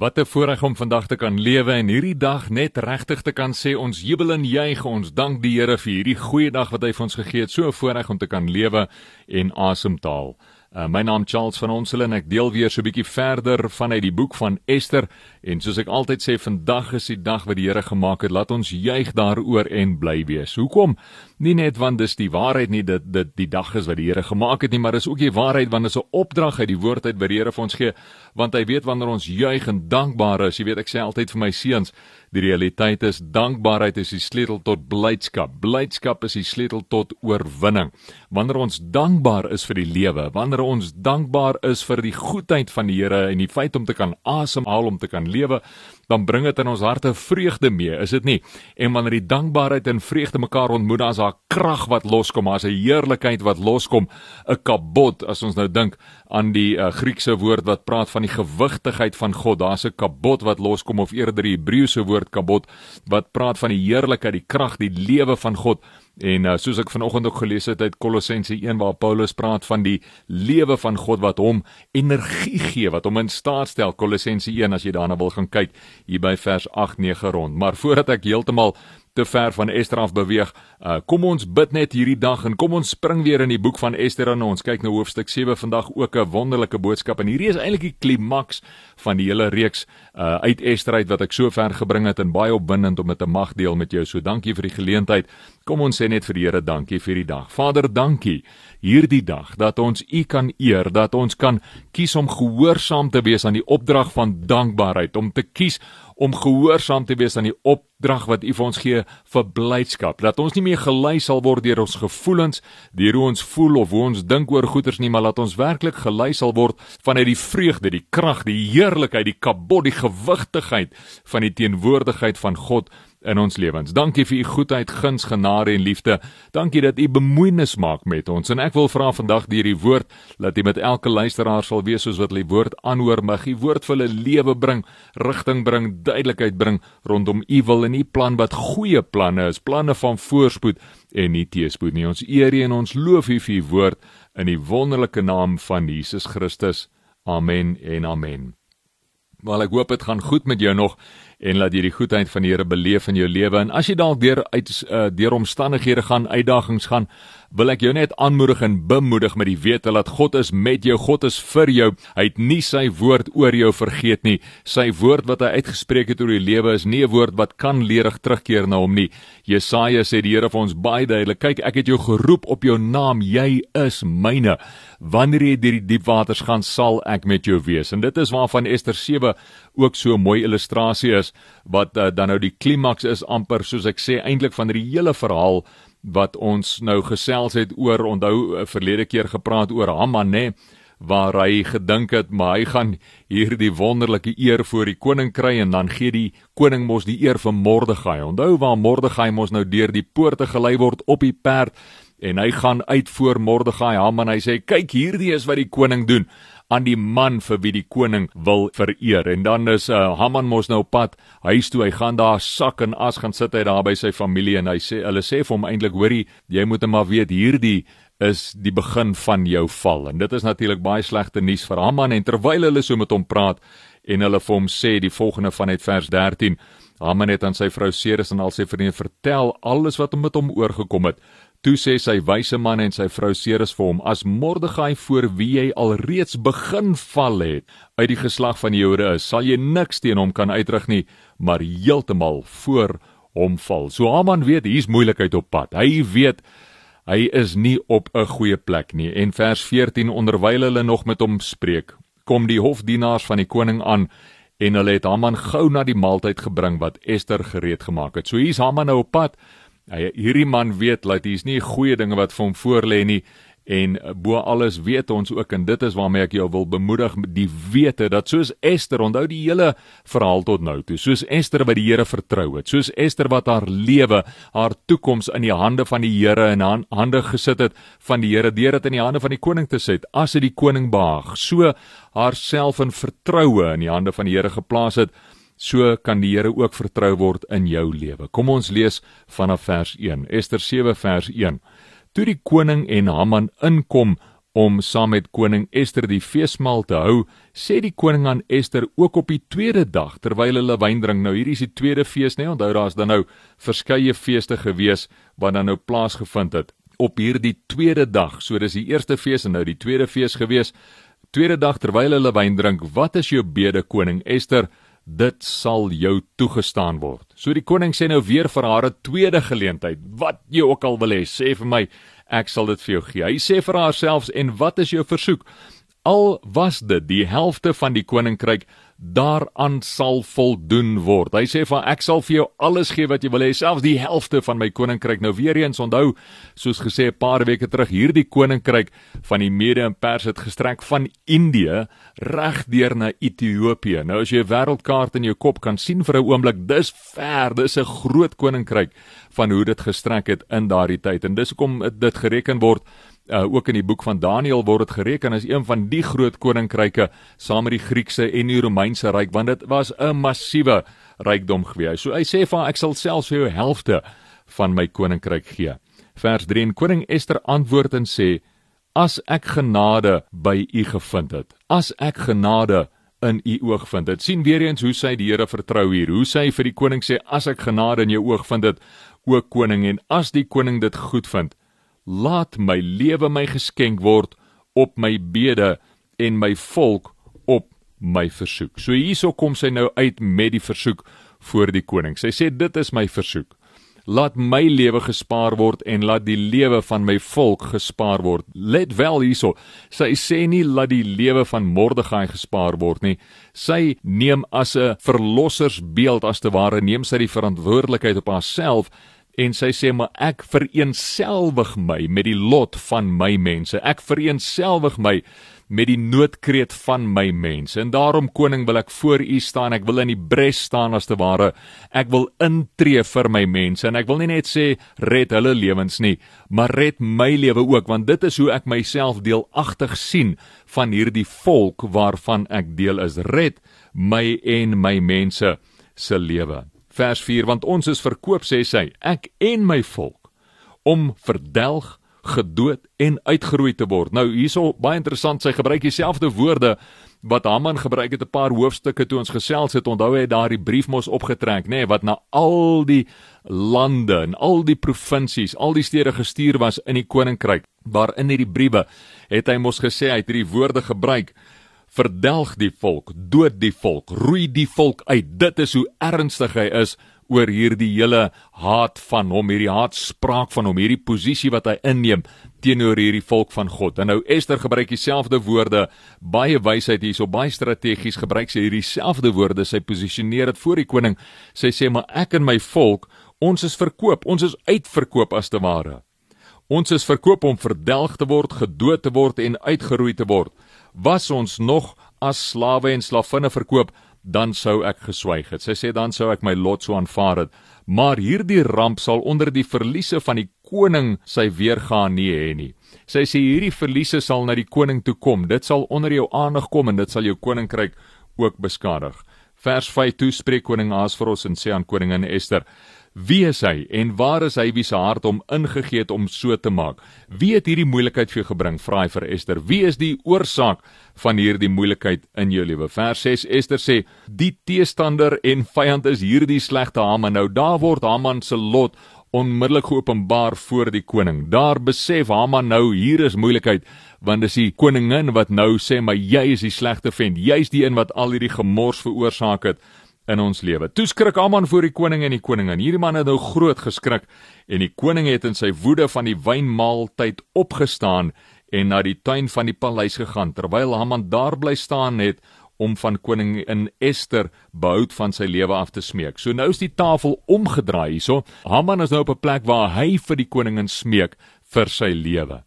Wat 'n voorreg om vandag te kan lewe en hierdie dag net regtig te kan sê ons jubel en juig ons dank die Here vir hierdie goeie dag wat hy vir ons gegee het. So 'n voorreg om te kan lewe en asemhaal. Uh, my naam Charles van Onsel en ek deel weer so 'n bietjie verder vanuit die boek van Ester en soos ek altyd sê vandag is die dag wat die Here gemaak het laat ons juig daaroor en bly wees. Hoekom? Nie net want dis die waarheid nie dit dit die dag is wat die Here gemaak het nie maar dis ook die waarheid want dit is 'n opdrag uit die woord uit wat die Here vir ons gee want hy weet wanneer ons juig en dankbaar is jy weet ek sê altyd vir my seuns Die realiteit is dankbaarheid is die sleutel tot blydskap. Blydskap is die sleutel tot oorwinning. Wanneer ons dankbaar is vir die lewe, wanneer ons dankbaar is vir die goedheid van die Here en die feit om te kan asemhaal om te kan lewe, dan bring dit in ons harte vreugde mee, is dit nie? En wanneer die dankbaarheid en vreugde mekaar ontmoet, dan is daar krag wat loskom, daar's 'n heerlikheid wat loskom, 'n kabot as ons nou dink aan die uh, Griekse woord wat praat van die gewigtigheid van God. Daar's 'n kabot wat loskom of eerder die Hebreëse woord kabot wat praat van die heerlikheid, die krag, die lewe van God. En uh, soos ek vanoggend ook gelees het uit Kolossense 1 waar Paulus praat van die lewe van God wat hom energie gee, wat hom in staat stel. Kolossense 1 as jy daarna wil gaan kyk hier by vers 8 9 rond. Maar voordat ek heeltemal te ver van Ester af beweeg. Uh, kom ons bid net hierdie dag en kom ons spring weer in die boek van Ester en ons kyk na hoofstuk 7 vandag ook 'n wonderlike boodskap en hierdie is eintlik die klimaks van die hele reeks uh, uit Ester uit wat ek so ver gebring het en baie opwindend om dit te mag deel met jou. So dankie vir die geleentheid. Kom ons sê net vir die Here dankie vir die dag. Vader, dankie hierdie dag dat ons U kan eer, dat ons kan kies om gehoorsaam te wees aan die opdrag van dankbaarheid, om te kies om gehoorsaam te wees aan die opdrag wat U vir ons gee vir blydskap. Dat ons nie meer gelei sal word deur ons gevoelens, deur hoe ons voel of hoe ons dink oor goeders nie, maar laat ons werklik gelei sal word vanuit die vreugde, die krag, die heerlikheid, die kabod, die gewigtigheid van die teenwoordigheid van God in ons lewens. Dankie vir u goedheid, guns, genade en liefde. Dankie dat u bemoeienis maak met ons. En ek wil vra vandag deur die woord dat u met elke luisteraar sal wees soos wat hulle die woord aanhoor, mag u woord vir hulle lewe bring, rigting bring, duidelikheid bring rondom u wil en u plan wat goeie planne is, planne van voorspoed en nie teëspoed nie. Ons eer u en ons loof u vir u woord in die wonderlike naam van Jesus Christus. Amen en amen. Maar ek hoop dit gaan goed met jou nog en laat jy die goedheid van die Here beleef in jou lewe. En as jy dalk deur uit uh, deur omstandighede gaan, uitdagings gaan, wil ek jou net aanmoedig en bemoedig met die wete dat God is met jou, God is vir jou. Hy het nie sy woord oor jou vergeet nie. Sy woord wat hy uitgespreek het oor jou lewe is nie 'n woord wat kan leerig terugkeer na hom nie. Jesaja sê die Here vir ons baie duidelik: "Kyk, ek het jou geroep op jou naam, jy is myne. Wanneer jy deur die diep waters gaan, sal ek met jou wees." En dit is waarvan Ester 7 ook so 'n mooi illustrasie is wat uh, dan nou die klimaks is amper soos ek sê eintlik van die hele verhaal wat ons nou gesels het oor onthou eh, verlede keer gepraat oor Haman nê waar hy gedink het maar hy gaan hierdie wonderlike eer voor die koning kry en dan gee die koning mos die eer vir Mordegai. Onthou waar Mordegai mos nou deur die poorte gelei word op die perd en hy gaan uit voor Mordegai Haman hy sê kyk hierdie is wat die koning doen aan die man vir wie die koning wil vereer. En dan is uh, Haman mos nou pad huis toe. Hy gaan daar sak en as gaan sit hy daar by sy familie en hy sê hulle sê vir hom eintlik hoorie, jy moet net maar weet hierdie is die begin van jou val. En dit is natuurlik baie slegte nuus vir Haman en terwyl hulle so met hom praat en hulle vir hom sê die volgende van net vers 13 Haman het aan sy vrou Ceres en al sy vriende vertel alles wat hom met hom oorgekom het. Toe sê sy wyse man en sy vrou Ceres vir hom: "As Mordegai voor wie jy alreeds begin val het uit die geslag van die Jode is, sal jy niks teen hom kan uitrig nie, maar heeltemal voor hom val." So Haman weet hier's moeilikheid op pad. Hy weet hy is nie op 'n goeie plek nie. En vers 14 onderwyl hulle nog met hom spreek, kom die hofdienaars van die koning aan en hulle het Haman gou na die maaltyd gebring wat Ester gereed gemaak het. So hier's Haman nou op pad. Hy hierdie man weet dat hier's nie goeie dinge wat vir hom voorlê nie en eh, bo alles weet ons ook en dit is waarmee ek jou wil bemoedig die wete dat soos Ester onthou die hele verhaal tot nou toe soos Ester wat die Here vertrou het soos Ester wat haar lewe haar toekoms in die hande van die Here en aan hande gesit het van die Here deur dit in die hande van die koning te sit as dit die koning behaag so haarself in vertroue in die hande van die Here geplaas het so kan die Here ook vertrou word in jou lewe. Kom ons lees vanaf vers 1. Ester 7 vers 1. Toe die koning en Haman inkom om saam met koning Ester die feesmaal te hou, sê die koning aan Ester ook op die tweede dag terwyl hulle wyn drink. Nou hierdie is die tweede fees, né? Nee? Onthou daar's dan nou verskeie feeste gewees wat dan nou plaasgevind het op hierdie tweede dag. So dis die eerste fees en nou die tweede fees gewees. Tweede dag terwyl hulle wyn drink, wat is jou bede koning Ester? Dit sal jou toegestaan word. So die koning sê nou weer vir haar 'n tweede geleentheid. Wat jy ook al wil hê, sê vir my, ek sal dit vir jou gee. Hy sê vir haarself en wat is jou versoek? Al was dit die helfte van die koninkryk, daaraan sal voldoen word. Hy sê van ek sal vir jou alles gee wat jy wil hê, selfs die helfte van my koninkryk. Nou weer eens onthou, soos gesê 'n paar weke terug, hierdie koninkryk van die Mede en Pers het gestrek van Indië reg deur na Ethiopië. Nou as jy 'n wêreldkaart in jou kop kan sien vir 'n oomblik, dis ver, dis 'n groot koninkryk van hoe dit gestrek het in daardie tyd. En dis hoekom dit gereken word uh, ook in die boek van Daniël word dit gereken as een van die groot koninkryke saam met die Griekse en die Romeinse ryk want dit was 'n massiewe rykdom gewees. So hy sê van ek sal selfs vir jou helfte van my koninkryk gee. Vers 3 en koning Ester antwoord en sê as ek genade by u gevind het as ek genade in u oog vind dit sien weer eens hoe sy die Here vertrou hier hoe sy vir die koning sê as ek genade in jou oog vind dit o koning en as die koning dit goed vind laat my lewe my geskenk word op my bede en my volk op my versoek. So hierso kom sy nou uit met die versoek voor die koning. Sy sê dit is my versoek. Laat my lewe gespaar word en laat die lewe van my volk gespaar word. Let wel hierso. Sy sê nie laat die lewe van Mordegai gespaar word nie. Sy neem as 'n verlossersbeeld as te ware neem sy die verantwoordelikheid op haarself en sy sê maar ek vereenselwig my met die lot van my mense. Ek vereenselwig my met die noodkreet van my mense. En daarom koning wil ek voor u staan. Ek wil in die bres staan as te ware. Ek wil intree vir my mense en ek wil nie net sê red hulle lewens nie, maar red my lewe ook want dit is hoe ek myself deelagtig sien van hierdie volk waarvan ek deel is. Red my en my mense se lewe vers 4 want ons is verkoop sê sy ek en my volk om verdelg gedood en uitgeroei te word. Nou hierso baie interessant sy gebruik dieselfde woorde wat Haman gebruik het 'n paar hoofstukke toe ons gesels het. Onthou hy daardie brief mos opgetrek nê nee, wat na al die lande en al die provinsies al die stede gestuur was in die koninkryk waarin hierdie briewe het hy mos gesê hy het hierdie woorde gebruik verdelg die volk, dood die volk, roei die volk uit. Dit is hoe ernstig hy is oor hierdie hele haat van hom, hierdie haatspraak van hom, hierdie posisie wat hy inneem teenoor hierdie volk van God. En nou Ester gebruik dieselfde woorde, baie wysheid hierso, baie strategies gebruik sy hierdie selfde woorde, sy posisioneer dit voor die koning. Sy sê maar ek en my volk, ons is verkoop, ons is uitverkoop as te ware. Ons is verkoop om verdelg te word, gedood te word en uitgeroei te word was ons nog as slawe en slavinne verkoop, dan sou ek geswyg het. Sy sê dan sou ek my lot so aanvaar het. Maar hierdie ramp sal onder die verliese van die koning sy weergaan nie hê nie. Sy sê hierdie verliese sal na die koning toe kom. Dit sal onder jou aandag kom en dit sal jou koninkryk ook beskadig. Vers 5 toe spreek koning Ahasveros en sê aan koningin Ester: Wie is hy en waar is hy wie se hart hom ingegee het om so te maak? Wie het hierdie moeilikheid vir jou gebring? Vra hy vir Ester. Wie is die oorsaak van hierdie moeilikheid in jou lewe? Vers 6 Ester sê: "Die teestander en vyand is hierdie slegte Haman." Nou daar word Haman se lot onmiddellik geopenbaar voor die koning. Daar besef Haman nou hier is moeilikheid want dis die koningin wat nou sê maar jy is die slegte vent. Jy's die een wat al hierdie gemors veroorsaak het in ons lewe. Toe skrik Haman voor die koning en die koningin. Hierdie man het nou groot geskrik en die koning het in sy woede van die wynmaaltyd opgestaan en na die tuin van die paleis gegaan terwyl Haman daar bly staan het om van koningin Ester behoud van sy lewe af te smeek. So nou is die tafel omgedraai hierso. Haman is nou op 'n plek waar hy vir die koningin smeek vir sy lewe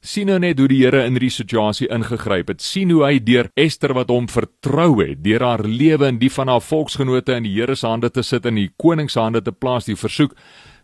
sien nou net hoe die Here in hierdie situasie ingegryp het. sien hoe hy deur Ester wat hom vertrou het, deur haar lewe en die van haar volksgenote in die Here se hande te sit en die koning se hande te plaas, die versoek,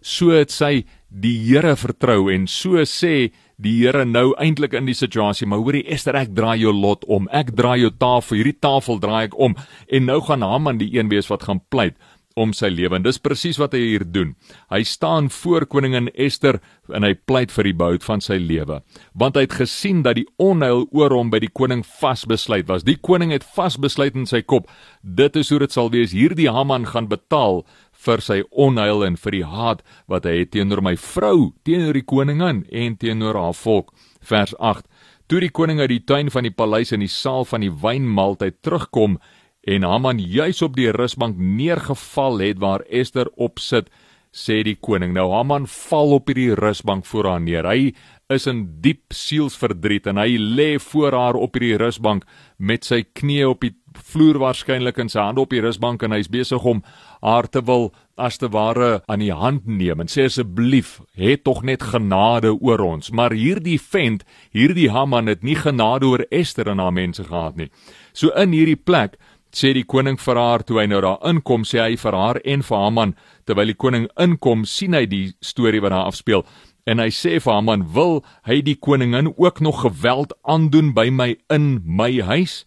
so het sy die Here vertrou en so sê die Here nou eintlik in die situasie, maar hoorie Ester, ek draai jou lot om. Ek draai jou tafel, hierdie tafel draai ek om en nou gaan Haman die een wees wat gaan pleit om sy lewe. En dis presies wat hy hier doen. Hy staan voor koningin Ester en hy pleit vir die behoud van sy lewe, want hy het gesien dat die onheil oor hom by die koning vasbesluit was. Die koning het vasbesluit in sy kop, dit is hoe dit sal wees. Hierdie Haman gaan betaal vir sy onheil en vir die haat wat hy het teenoor my vrou, teenoor die koningin en teenoor haar volk. Vers 8. Toe die koning uit die tuin van die paleis in die saal van die wynmaaltyd terugkom, en Haman juis op die rusbank neergeval het waar Ester op sit, sê die koning. Nou Haman val op hierdie rusbank voor haar neer. Hy is in diep sielsverdriet en hy lê voor haar op hierdie rusbank met sy knieë op die vloer waarskynlik in sy hande op die rusbank en hy's besig om haar te wil as te ware aan die hand neem en sê asseblief het tog net genade oor ons maar hierdie vent hierdie Haman het nie genade oor Ester en haar mense gehad nie so in hierdie plek sê die koning vir haar toe hy nou daar inkom sê hy vir haar en vir Haman terwyl die koning inkom sien hy die storie wat daar afspeel. En hy sê vir Haman wil hy die koningin ook nog geweld aandoen by my in my huis?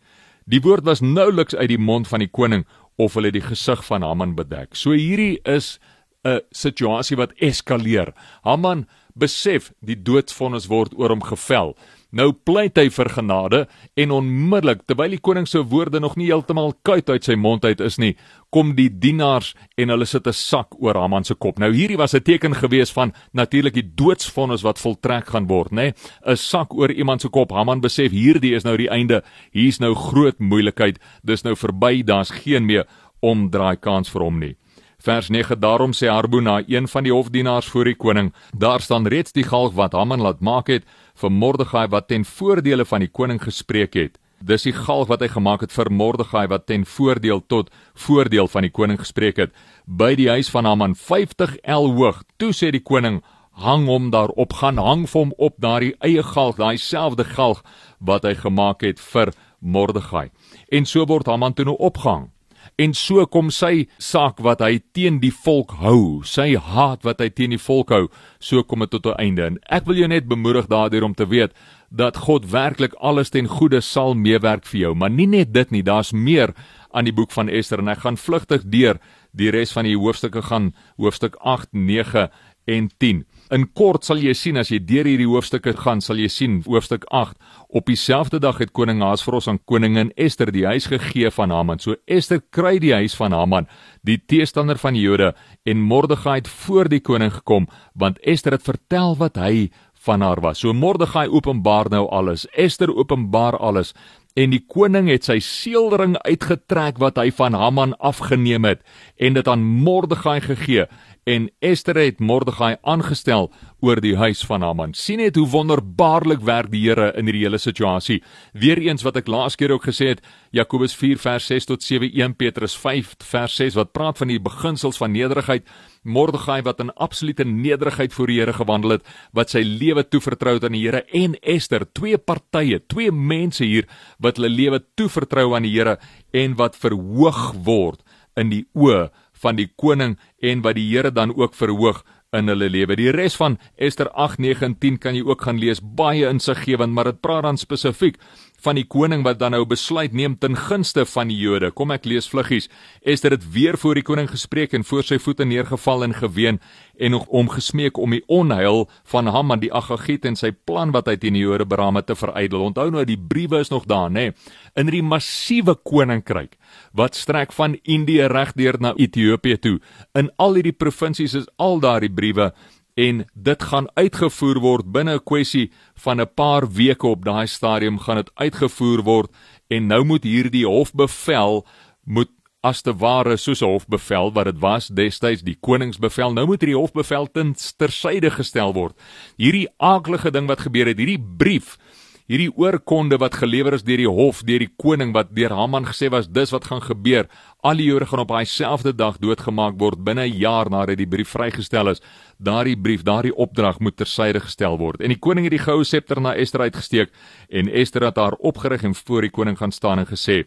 Die woord was nouliks uit die mond van die koning of hulle die gesig van Haman bedek. So hierdie is 'n situasie wat eskaleer. Haman besef die doodsvonnis word oor hom gevel Nou pleit hy vir genade en onmiddellik terwyl die koning se woorde nog nie heeltemal kuit uit sy mond uit is nie, kom die dienaars en hulle sit 'n sak oor Haman se kop. Nou hierdie was 'n teken gewees van natuurlik die doodsvonnis wat voltrek gaan word, nê? 'n Sak oor iemand se kop. Haman besef hierdie is nou die einde. Hier's nou groot moeilikheid. Dis nou verby. Daar's geen meer omdraai kans vir hom nie. Vers 9 Daarom sê Harbona, een van die hofdienaars voor die koning, daar staan reeds die galg wat Haman laat maak het vir Mordegai wat ten voordele van die koning gespreek het. Dis die galg wat hy gemaak het vir Mordegai wat ten voordeel tot voordeel van die koning gespreek het by die huis van Haman 50 el hoog. Toe sê die koning hang hom daarop gaan hang hom op daardie eie galg, daai selfde galg wat hy gemaak het vir Mordegai. En so word Haman toe nou opgehang en so kom sy saak wat hy teen die volk hou, sy haat wat hy teen die volk hou, so kom dit tot 'n einde. En ek wil jou net bemoedig daardeur om te weet dat God werklik alles ten goeie sal meewerk vir jou, maar nie net dit nie, daar's meer aan die boek van Ester en ek gaan vlugtig deur die res van die hoofstukke gaan, hoofstuk 8, 9 en 10. In kort sal jy sien as jy deur hierdie hoofstukke gaan, sal jy sien hoofstuk 8 op dieselfde dag het koning Ahasveros aan koningin Ester die huis gegee van Haman. So Ester kry die huis van Haman, die teestander van die Jode en Mordegai het voor die koning gekom want Ester het vertel wat hy van haar was. So Mordegai openbaar nou alles. Ester openbaar alles en die koning het sy seelring uitgetrek wat hy van Haman afgeneem het en dit aan Mordegai gegee. En Ester het Mordegai aangestel oor die huis van Haman. sien net hoe wonderbaarlik werk die Here in hierdie hele situasie. Weereens wat ek laas keer ook gesê het, Jakobus 4 vers 6 tot 7, 1 Petrus 5 vers 6 wat praat van die beginsels van nederigheid. Mordegai wat in absolute nederigheid voor die Here gewandel het, wat sy lewe toevertrou het aan die Here en Ester, twee partye, twee mense hier wat hulle lewe toevertrou aan die Here en wat verhoog word in die oë van die koning en wat die Here dan ook verhoog in hulle lewe. Die res van Ester 8, 9 en 10 kan jy ook gaan lees, baie insiggewend, maar dit praat dan spesifiek van die koning wat dan nou besluit neem ten gunste van die Jode. Kom ek lees vluggies. Ester het weer voor die koning gespreek en voor sy voete neergeval en geween en nog om gesmeek om die onheil van Haman die Agagiet en sy plan wat hy teen die Jode beraam het te verydel. Onthou nou die briewe is nog daar, nê? In die massiewe koninkryk wat strek van Indië regdeur na Ethiopië toe. In al hierdie provinsies is al daardie briewe en dit gaan uitgevoer word binne 'n kwessie van 'n paar weke op daai stadium gaan dit uitgevoer word en nou moet hierdie hofbevel moet as te ware soos 'n hofbevel wat dit was destyds die koningsbevel nou moet hierdie hofbevel ten tersyde gestel word. Hierdie aaklige ding wat gebeur het hierdie brief hierdie oorkonde wat gelewer is deur die hof deur die koning wat deur Haman gesê was dis wat gaan gebeur. Al die Jode gaan op daai selfde dag doodgemaak word binne 'n jaar nadat die brief vrygestel is. Daardie brief daardie opdrag moet tersyde gestel word. En die koning het die goue septer na Ester uitgesteek en Ester het haar opgerig en voor die koning gaan staan en gesê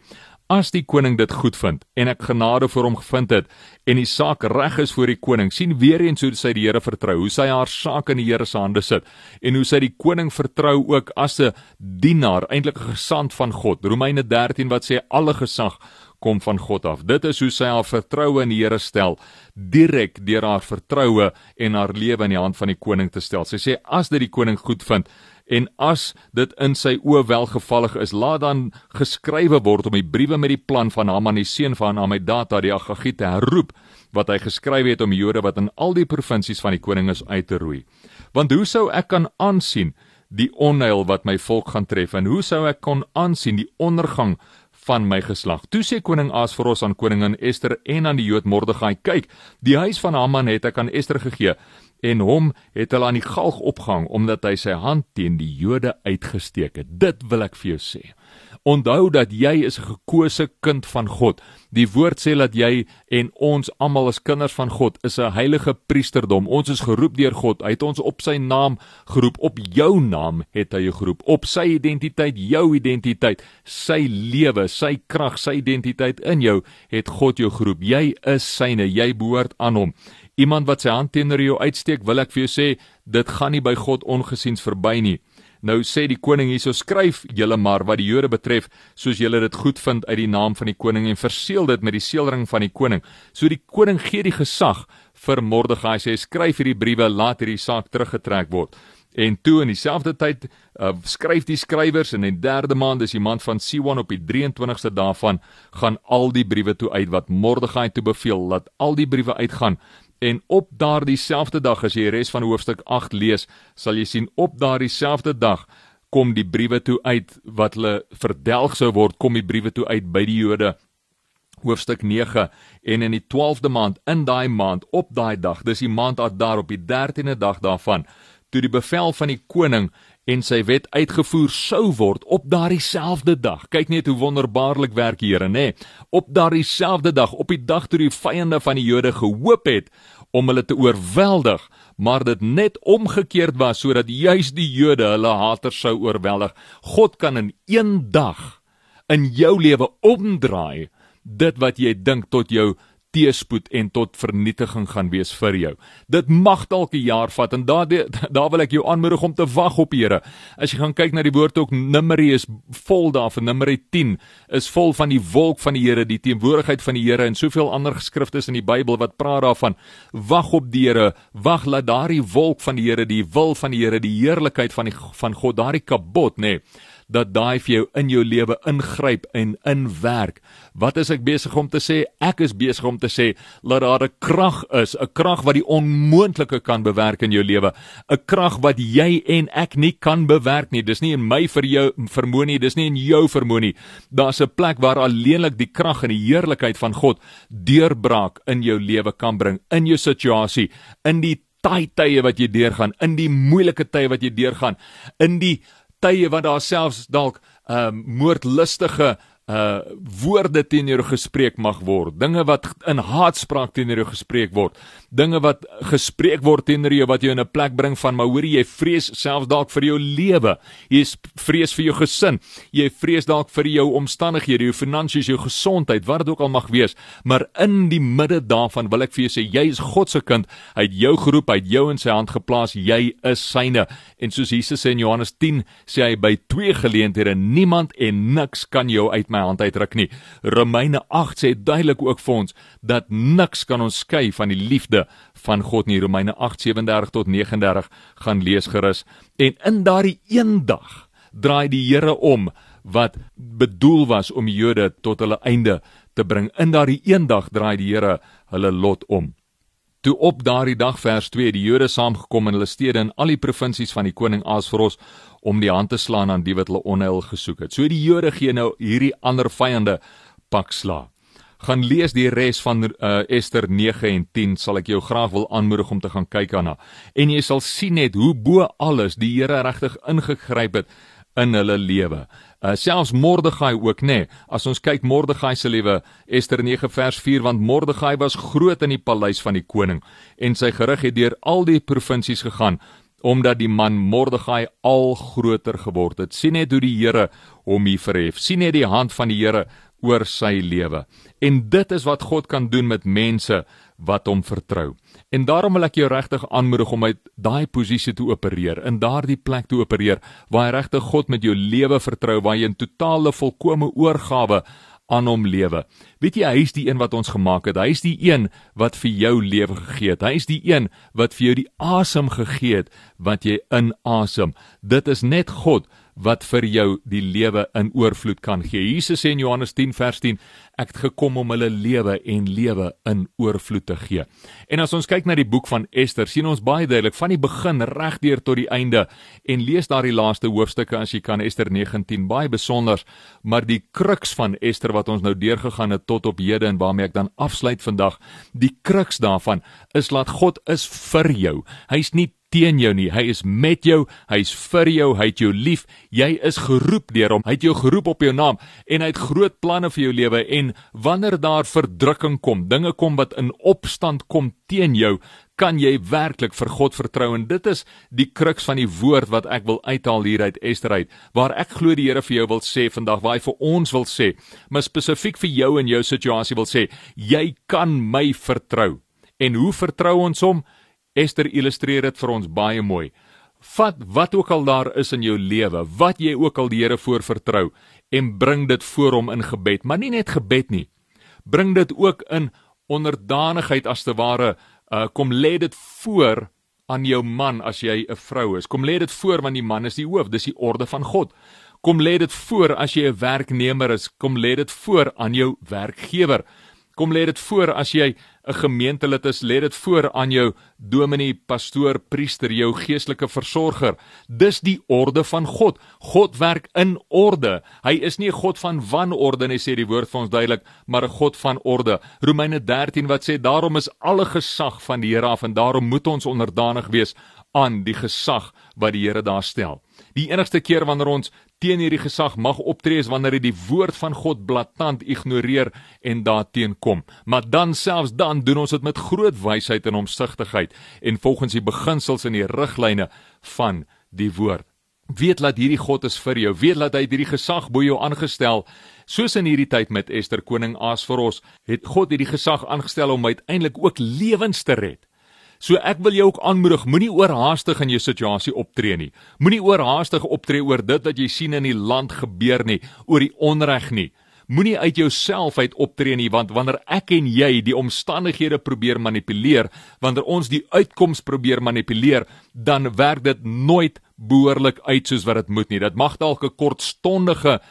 As die koning dit goed vind en ek genade vir hom gevind het en die saak reg is voor die koning, sien weer eens hoe sy die Here vertrou, hoe sy haar saak in die Here se hande sit en hoe sy die koning vertrou ook as 'n dienaar, eintlik 'n gesant van God. Romeine 13 wat sê alle gesag kom van God af. Dit is hoe sy haar vertroue in die Here stel, direk deur haar vertroue en haar lewe in die hand van die koning te stel. Sy sê as dit die koning goed vind en as dit in sy oë welgevallig is, laat dan geskrywe word om die briewe met die plan van Haman die seun van Hamedata die Agagite te herroep wat hy geskryf het om Jode wat in al die provinsies van die koning is uit te roei. Want hoe sou ek kan aansien die onheil wat my volk gaan tref en hoe sou ek kon aansien die ondergang van my geslag. Toe sê koning Asveros aan koningin Ester en aan die Jood Mordegai: "Kyk, die huis van Haman het ek aan Ester gegee en hom het hulle aan die galg opgehang omdat hy sy hand teen die Jode uitgesteek het. Dit wil ek vir jou sê. Onthou dat jy is 'n gekose kind van God. Die woord sê dat jy en ons almal as kinders van God is 'n heilige priesterdom. Ons is geroep deur God. Hy het ons op sy naam geroep. Op jou naam het hy jou geroep. Op sy identiteit, jou identiteit, sy lewe, sy krag, sy identiteit in jou het God jou geroep. Jy is syne. Jy behoort aan hom. Iemand wat sy hand teenoor jou uitsteek, wil ek vir jou sê, dit gaan nie by God ongesiens verby nie. Nou sê die koning hierso skryf julle maar wat die Jode betref soos julle dit goed vind uit die naam van die koning en verseël dit met die seelring van die koning. So die koning gee die gesag vir Mordegai sê skryf hierdie briewe laat hierdie saak teruggetrek word. En toe in dieselfde tyd uh, skryf die skrywers in die derde maand is die maand van Siwan op die 23ste daarvan gaan al die briewe toe uit wat Mordegai toe beveel laat al die briewe uitgaan En op daardie selfde dag as jy die res van hoofstuk 8 lees, sal jy sien op daardie selfde dag kom die briewe toe uit wat hulle verdelg sou word, kom die briewe toe uit by die Jode. Hoofstuk 9 en in die 12de maand in daai maand op daai dag, dis die maand Adar op die 13de dag daarvan, toe die bevel van die koning en sy wet uitgevoer sou word op daardie selfde dag. Kyk net hoe wonderbaarlik werk die Here, nê? Op daardie selfde dag, op die dag toe die vyande van die Jode gehoop het om hulle te oorweldig, maar dit net omgekeerd was sodat juis die Jode hulle haters sou oorweldig. God kan in een dag in jou lewe omdraai dit wat jy dink tot jou teespoed en tot vernietiging gaan wees vir jou. Dit mag dalk 'n jaar vat en daar daar wil ek jou aanmoedig om te wag op Here. As jy gaan kyk na die woord ook Numeri is vol daarvan. Numeri 10 is vol van die wolk van die Here, die teenwoordigheid van die Here en soveel ander geskrifte in die Bybel wat praat daarvan. Wag op die Here. Wag laat daardie wolk van die Here, die wil van die Here, die heerlikheid van die van God, daardie kabot, nê. Nee, dat daai vir jou in jou lewe ingryp en inwerk. Wat is ek besig om te sê? Ek is besig om te sê dat daar 'n krag is, 'n krag wat die onmoontlike kan bewerk in jou lewe, 'n krag wat jy en ek nie kan bewerk nie. Dis nie in my vir jou vermoë nie, dis nie in jou vermoë nie. Daar's 'n plek waar alleenlik die krag en die heerlikheid van God deurbraak in jou lewe kan bring, in jou situasie, in die taai tye wat jy deurgaan, in die moeilike tye wat jy deurgaan, in die tye wat daar selfs dalk ehm uh, moordlustige uh woorde teenoor gespreek mag word. Dinge wat in haatspraak teenoor jou gespreek word dinge wat gespreek word teenoor jou wat jou in 'n plek bring van maar hoor jy vrees selfs dalk vir jou lewe. Jy vrees vir jou gesin. Jy vrees dalk vir jou omstandighede jou finansies jou gesondheid wat dit ook al mag wees. Maar in die midde daarvan wil ek vir jou sê jy is God se kind. Hy het jou geroep hy het jou in sy hand geplaas. Jy is syne. En soos Jesus sê in Johannes 10 sê hy by twee geleenthede niemand en niks kan jou uit my hand uitruk nie. Romeine 8 sê duidelik ook vir ons dat niks kan ons skei van die liefde van God nie. Romeine 8:37 tot 39 gaan lees gerus. En in daardie een dag draai die Here om wat bedoel was om die Jode tot hulle einde te bring. In daardie een dag draai die Here hulle lot om. Toe op daardie dag vers 2 die Jode saamgekom in hulle stede in al die provinsies van die koning Asveros om die hand te slaan aan die wat hulle onheil gesoek het. So die Jode gee nou hierdie ander vyande pak sla. Gaan lees die res van uh, Ester 9 en 10 sal ek jou graag wil aanmoedig om te gaan kyk daarna. En jy sal sien net hoe bo alles die Here regtig ingegryp het in hulle lewe. Uh, selfs Mordegai ook nê. Nee. As ons kyk Mordegai se lewe, Ester 9 vers 4 want Mordegai was groot in die paleis van die koning en sy gerig het deur al die provinsies gegaan omdat die man Mordegai al groter geword het. sien net hoe die Here hom hier verhef. sien net die hand van die Here oor sy lewe. En dit is wat God kan doen met mense wat hom vertrou. En daarom wil ek jou regtig aanmoedig om uit daai posisie te opereer, in daardie plek te opereer waar jy regtig God met jou lewe vertrou, waar jy in totale volkomme oorgawe aan hom lewe. Weet jy, hy is die een wat ons gemaak het. Hy is die een wat vir jou lewe gegee het. Hy is die een wat vir jou die asem gegee het wat jy inasem. Dit is net God wat vir jou die lewe in oorvloed kan gee. Jesus sê in Johannes 10 vers 10, ek het gekom om hulle lewe en lewe in oorvloed te gee. En as ons kyk na die boek van Ester, sien ons baie duidelik van die begin regdeur tot die einde en lees daardie laaste hoofstukke as jy kan Ester 19 baie besonder, maar die kruks van Ester wat ons nou deurgegaan het tot op hede en waarmee ek dan afsluit vandag, die kruks daarvan is laat God is vir jou. Hy's nie teen jou nie. Hy is met jou, hy's vir jou, hy het jou lief. Jy is geroep deur hom. Hy het jou geroep op jou naam en hy het groot planne vir jou lewe en wanneer daar verdrukking kom, dinge kom wat in opstand kom teen jou, kan jy werklik vir God vertrou en dit is die kruks van die woord wat ek wil uithaal hier uit Ester uit waar ek glo die Here vir jou wil sê vandag waar hy vir ons wil sê maar spesifiek vir jou en jou situasie wil sê jy kan my vertrou en hoe vertrou ons hom Esther illustreer dit vir ons baie mooi. Vat wat ook al daar is in jou lewe, wat jy ook al die Here voor vertrou en bring dit voor hom in gebed, maar nie net gebed nie. Bring dit ook in onderdanigheid as te ware, uh, kom lê dit voor aan jou man as jy 'n vrou is. Kom lê dit voor want die man is die hoof, dis die orde van God. Kom lê dit voor as jy 'n werknemer is, kom lê dit voor aan jou werkgewer. Kom lê dit voor as jy 'n gemeentelid is, lê dit voor aan jou dominee, pastoor, priester, jou geestelike versorger. Dis die orde van God. God werk in orde. Hy is nie 'n God van wanorde nie, sê die woord vir ons duidelik, maar 'n God van orde. Romeine 13 wat sê daarom is alle gesag van die Here af en daarom moet ons onderdanig wees aan die gesag wat die Here daar stel. Die enigste keer wanneer ons teen hierdie gesag mag optree is wanneer hy die woord van God blaatant ignoreer en daarteen kom. Maar dan selfs dan doen ons dit met groot wysheid en omsigtigheid en volgens die beginsels en die riglyne van die woord. Weet dat hierdie God is vir jou. Weet dat hy hierdie gesag bo jou aangestel soos in hierdie tyd met Ester koning Asveros het God hierdie gesag aangestel om uiteindelik ook lewens te red. So ek wil jou ook aanmoedig, moenie oorhaastig in jou situasie optree nie. Moenie oorhaastig optree oor dit wat jy sien in die land gebeur nie, oor die onreg nie. Moenie uit jouself uit optree nie, want wanneer ek en jy die omstandighede probeer manipuleer, wanneer ons die uitkoms probeer manipuleer, dan werk dit nooit behoorlik uit soos wat dit moet nie. Dit mag dalk 'n kortstondige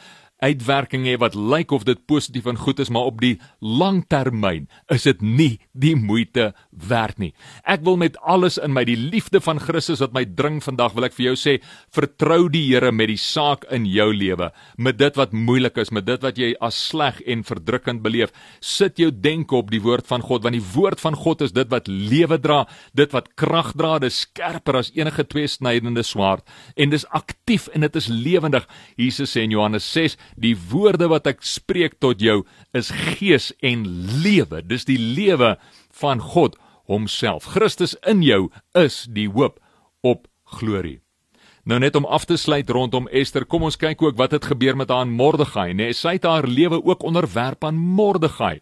uitwerking hê wat lyk of dit positief en goed is, maar op die langtermyn is dit nie die moeite werd nie. Ek wil met alles in my die liefde van Christus wat my dring vandag wil ek vir jou sê, vertrou die Here met die saak in jou lewe, met dit wat moeilik is, met dit wat jy as sleg en verdrukkend beleef. Sit jou denke op die woord van God, want die woord van God is dit wat lewe dra, dit wat krag dra, dit skerper as enige tweesnydende swaard en dis aktief en dit is lewendig. Jesus sê in Johannes 6 Die woorde wat ek spreek tot jou is gees en lewe. Dis die lewe van God homself. Christus in jou is die hoop op glorie. Nou net om af te sluit rondom Ester, kom ons kyk ook wat het gebeur met haar Mordegai, nê? Nee, sy het haar lewe ook onderwerp aan Mordegai.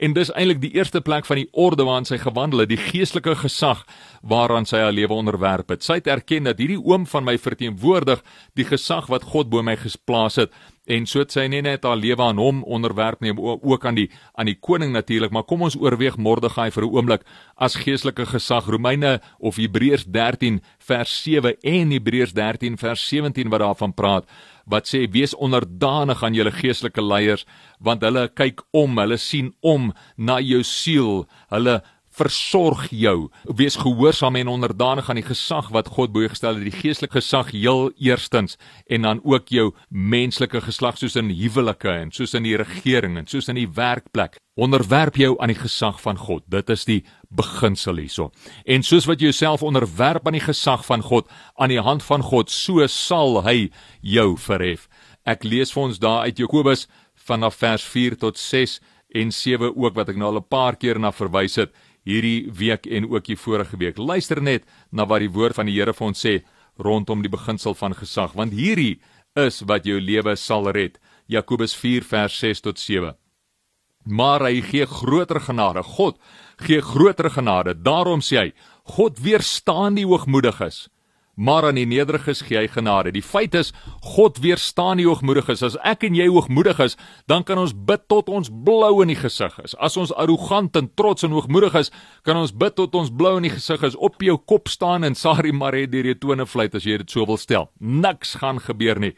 En dis eintlik die eerste plek van die orde waaraan sy gewandel het, die geestelike gesag waaraan sy haar lewe onderwerp het. Sy het erken dat hierdie oom van my verteenwoordig die gesag wat God bo my gesplaas het en so het sy nie net haar lewe aan hom onderwerp nie, ook aan die aan die koning natuurlik, maar kom ons oorweeg Mordegai vir 'n oomblik as geestelike gesag. Romeine of Hebreërs 13 vers 7 en Hebreërs 13 vers 17 wat daarvan praat wat sê wees onderdanig aan julle geestelike leiers want hulle kyk om, hulle sien om na jou siel. Hulle versorg jou. Wees gehoorsaam en onderdanig aan die gesag wat God bo jou gestel het, die geestelike gesag heel eerstens en dan ook jou menslike geslag soos in huwelike en soos in die regering en soos in die werkplek. Onderwerp jou aan die gesag van God. Dit is die beginsel hierso. En soos wat jy jouself onderwerp aan die gesag van God, aan die hand van God, so sal hy jou verhef. Ek lees vir ons daar uit Jakobus vanaf vers 4 tot 6 en 7 ook wat ek nou al 'n paar keer na verwys het hierdie week en ook die vorige week. Luister net na wat die woord van die Here vir ons sê rondom die beginsel van gesag, want hierdie is wat jou lewe sal red. Jakobus 4 vers 6 tot 7. Maar hy gee groter genade. God gee groter genade. Daarom sê hy: God weerstaan die hoogmoediges, maar aan die nederiges gee hy genade. Die feit is God weerstaan die hoogmoediges. As ek en jy hoogmoedig is, dan kan ons bid tot ons blou in die gesig is. As ons arrogant en trots en hoogmoedig is, kan ons bid tot ons blou in die gesig is, op jou kop staan en sari maar het deur jou tone fluit as jy dit so wil stel. Niks gaan gebeur nie.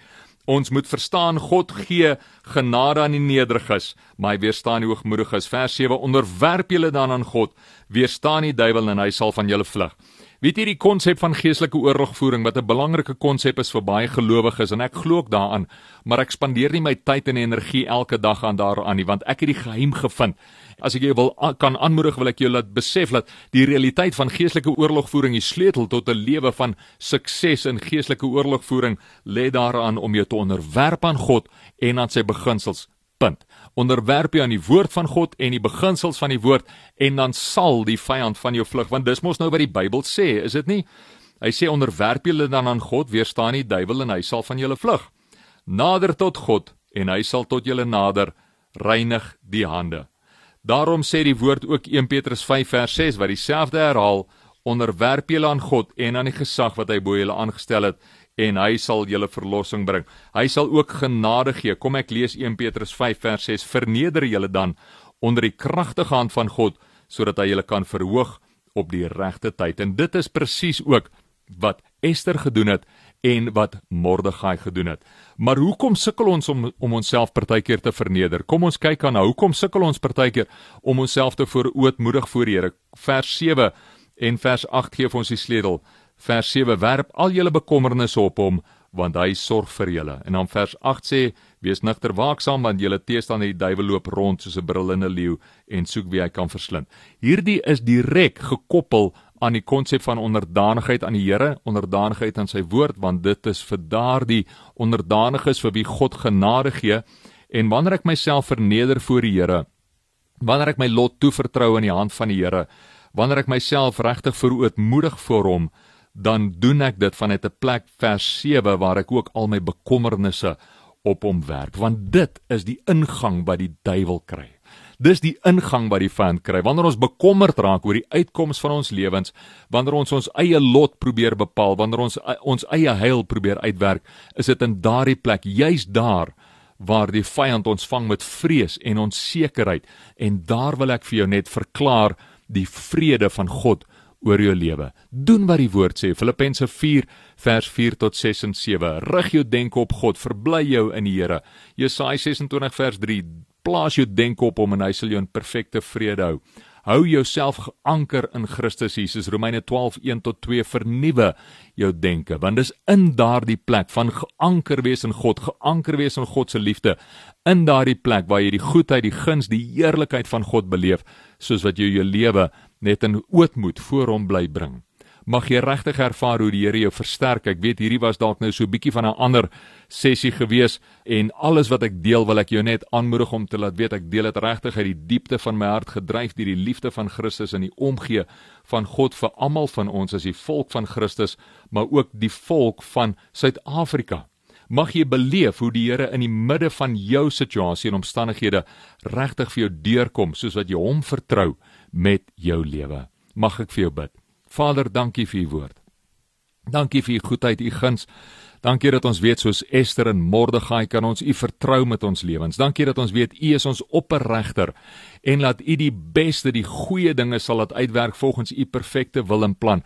Ons moet verstaan God gee genade aan die nederiges, maar hy weerstaan die hoogmoediges. Vers 7: Onderwerp julle dan aan God, weerstaan die duiwel en hy sal van julle vlug. Weet jy die konsep van geestelike oorlogvoering wat 'n belangrike konsep is vir baie gelowiges en ek glo ook daaraan, maar ek spandeer nie my tyd en energie elke dag aan daaraan nie want ek het die geheim gevind. As ek jou wil kan aanmoedig, wil ek jou laat besef dat die realiteit van geestelike oorlogvoering die sleutel tot 'n lewe van sukses in geestelike oorlogvoering lê daaraan om jou te onderwerp aan God en aan sy beginsels punt. Onderwerp jou aan die woord van God en die beginsels van die woord en dan sal die vyand van jou vlug want dis mos nou wat die Bybel sê, is dit nie? Hy sê onderwerp julle dan aan God, weerstaan die duiwel en hy sal van julle vlug. Nader tot God en hy sal tot julle nader, reinig die hande. Daarom sê die woord ook 1 Petrus 5 vers 6 wat dieselfde herhaal, onderwerp julle aan God en aan die gesag wat hy bo julle aangestel het en hy sal julle verlossing bring. Hy sal ook genade gee. Kom ek lees 1 Petrus 5 vers 6. Verneder julle dan onder die kragtige hand van God sodat hy julle kan verhoog op die regte tyd. En dit is presies ook wat Ester gedoen het en wat Mordegai gedoen het. Maar hoekom sukkel ons om om onsself partykeer te verneder? Kom ons kyk aan hoekom sukkel ons partykeer om onsself te voorootmoedig voor die Here. Vers 7 en vers 8 gee vir ons die sleutel. Vers 7 werp al julle bekommernisse op hom want hy sorg vir julle. En dan vers 8 sê wees nigter waaksaam want julle teestander die duiwel loop rond soos 'n brullende leeu en soek wie hy kan verslind. Hierdie is direk gekoppel aan die konsep van onderdanigheid aan die Here, onderdanigheid aan sy woord want dit is vir daardie onderdaniges vir wie God genade gee en wanneer ek myself verneder voor die Here, wanneer ek my lot toevertrou in die hand van die Here, wanneer ek myself regtig verootmoedig voor hom, dan doen ek dit vanuit 'n plek vers 7 waar ek ook al my bekommernisse op hom werp want dit is die ingang wat die duiwel kry. Dis die ingang wat die vyand kry. Wanneer ons bekommerd raak oor die uitkoms van ons lewens, wanneer ons ons eie lot probeer bepaal, wanneer ons ons eie heil probeer uitwerk, is dit in daardie plek, juis daar waar die vyand ons vang met vrees en onsekerheid. En daar wil ek vir jou net verklaar die vrede van God oor jou lewe. Doen wat die woord sê. Filippense 4 vers 4 tot 6 en 7. Rig jou denke op God, verbly jou in die Here. Jesaja 26 vers 3. Plaas jou denke op hom en hy sal jou in perfekte vrede hou. Hou jouself geanker in Christus Jesus. Romeine 12:1 tot 2 vernuwe jou denke, want dis in daardie plek van geanker wees in God, geanker wees in God se liefde, in daardie plek waar jy die goedheid, die guns, die heerlikheid van God beleef, soos wat jy jou lewe net in ootmoed voor hom bly bring. Mag jy regtig ervaar hoe die Here jou versterk. Ek weet hierdie was dalk nou so 'n bietjie van 'n ander sessie gewees en alles wat ek deel wil ek jou net aanmoedig om te laat weet ek deel dit regtig uit die diepte van my hart gedryf deur die liefde van Christus en die omgee van God vir almal van ons as die volk van Christus, maar ook die volk van Suid-Afrika. Mag jy beleef hoe die Here in die midde van jou situasie en omstandighede regtig vir jou deurkom soos wat jy hom vertrou met jou lewe. Mag ek vir jou bid. Vader, dankie vir u woord. Dankie vir u goedheid, u guns. Dankie dat ons weet soos Ester en Mordegai kan ons u vertrou met ons lewens. Dankie dat ons weet u is ons opperregter en laat u die beste, die goeie dinge sal laat uitwerk volgens u perfekte wil en plan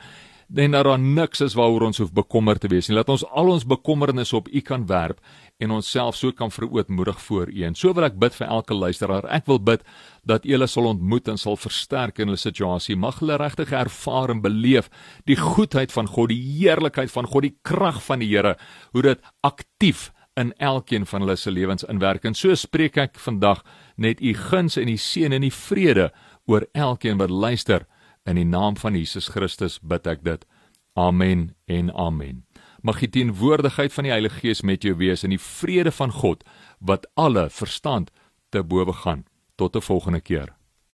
en dat daar niks is waaroor ons hoef bekommerd te wees nie. Laat ons al ons bekommernisse op U kan werp en onsself so kan verootmoedig voor U. En so wil ek bid vir elke luisteraar. Ek wil bid dat U hulle sal ontmoet en sal versterk in hulle situasie. Mag hulle regtig ervaar en beleef die goedheid van God, die heerlikheid van God, die krag van die Here, hoe dit aktief in elkeen van hulle se lewens inwerk. En so spreek ek vandag net U guns en U seën en U vrede oor elkeen wat luister In die naam van Jesus Christus bid ek dit. Amen en amen. Mag die teenwoordigheid van die Heilige Gees met jou wees en die vrede van God wat alle verstand te bowe gaan. Tot 'n volgende keer.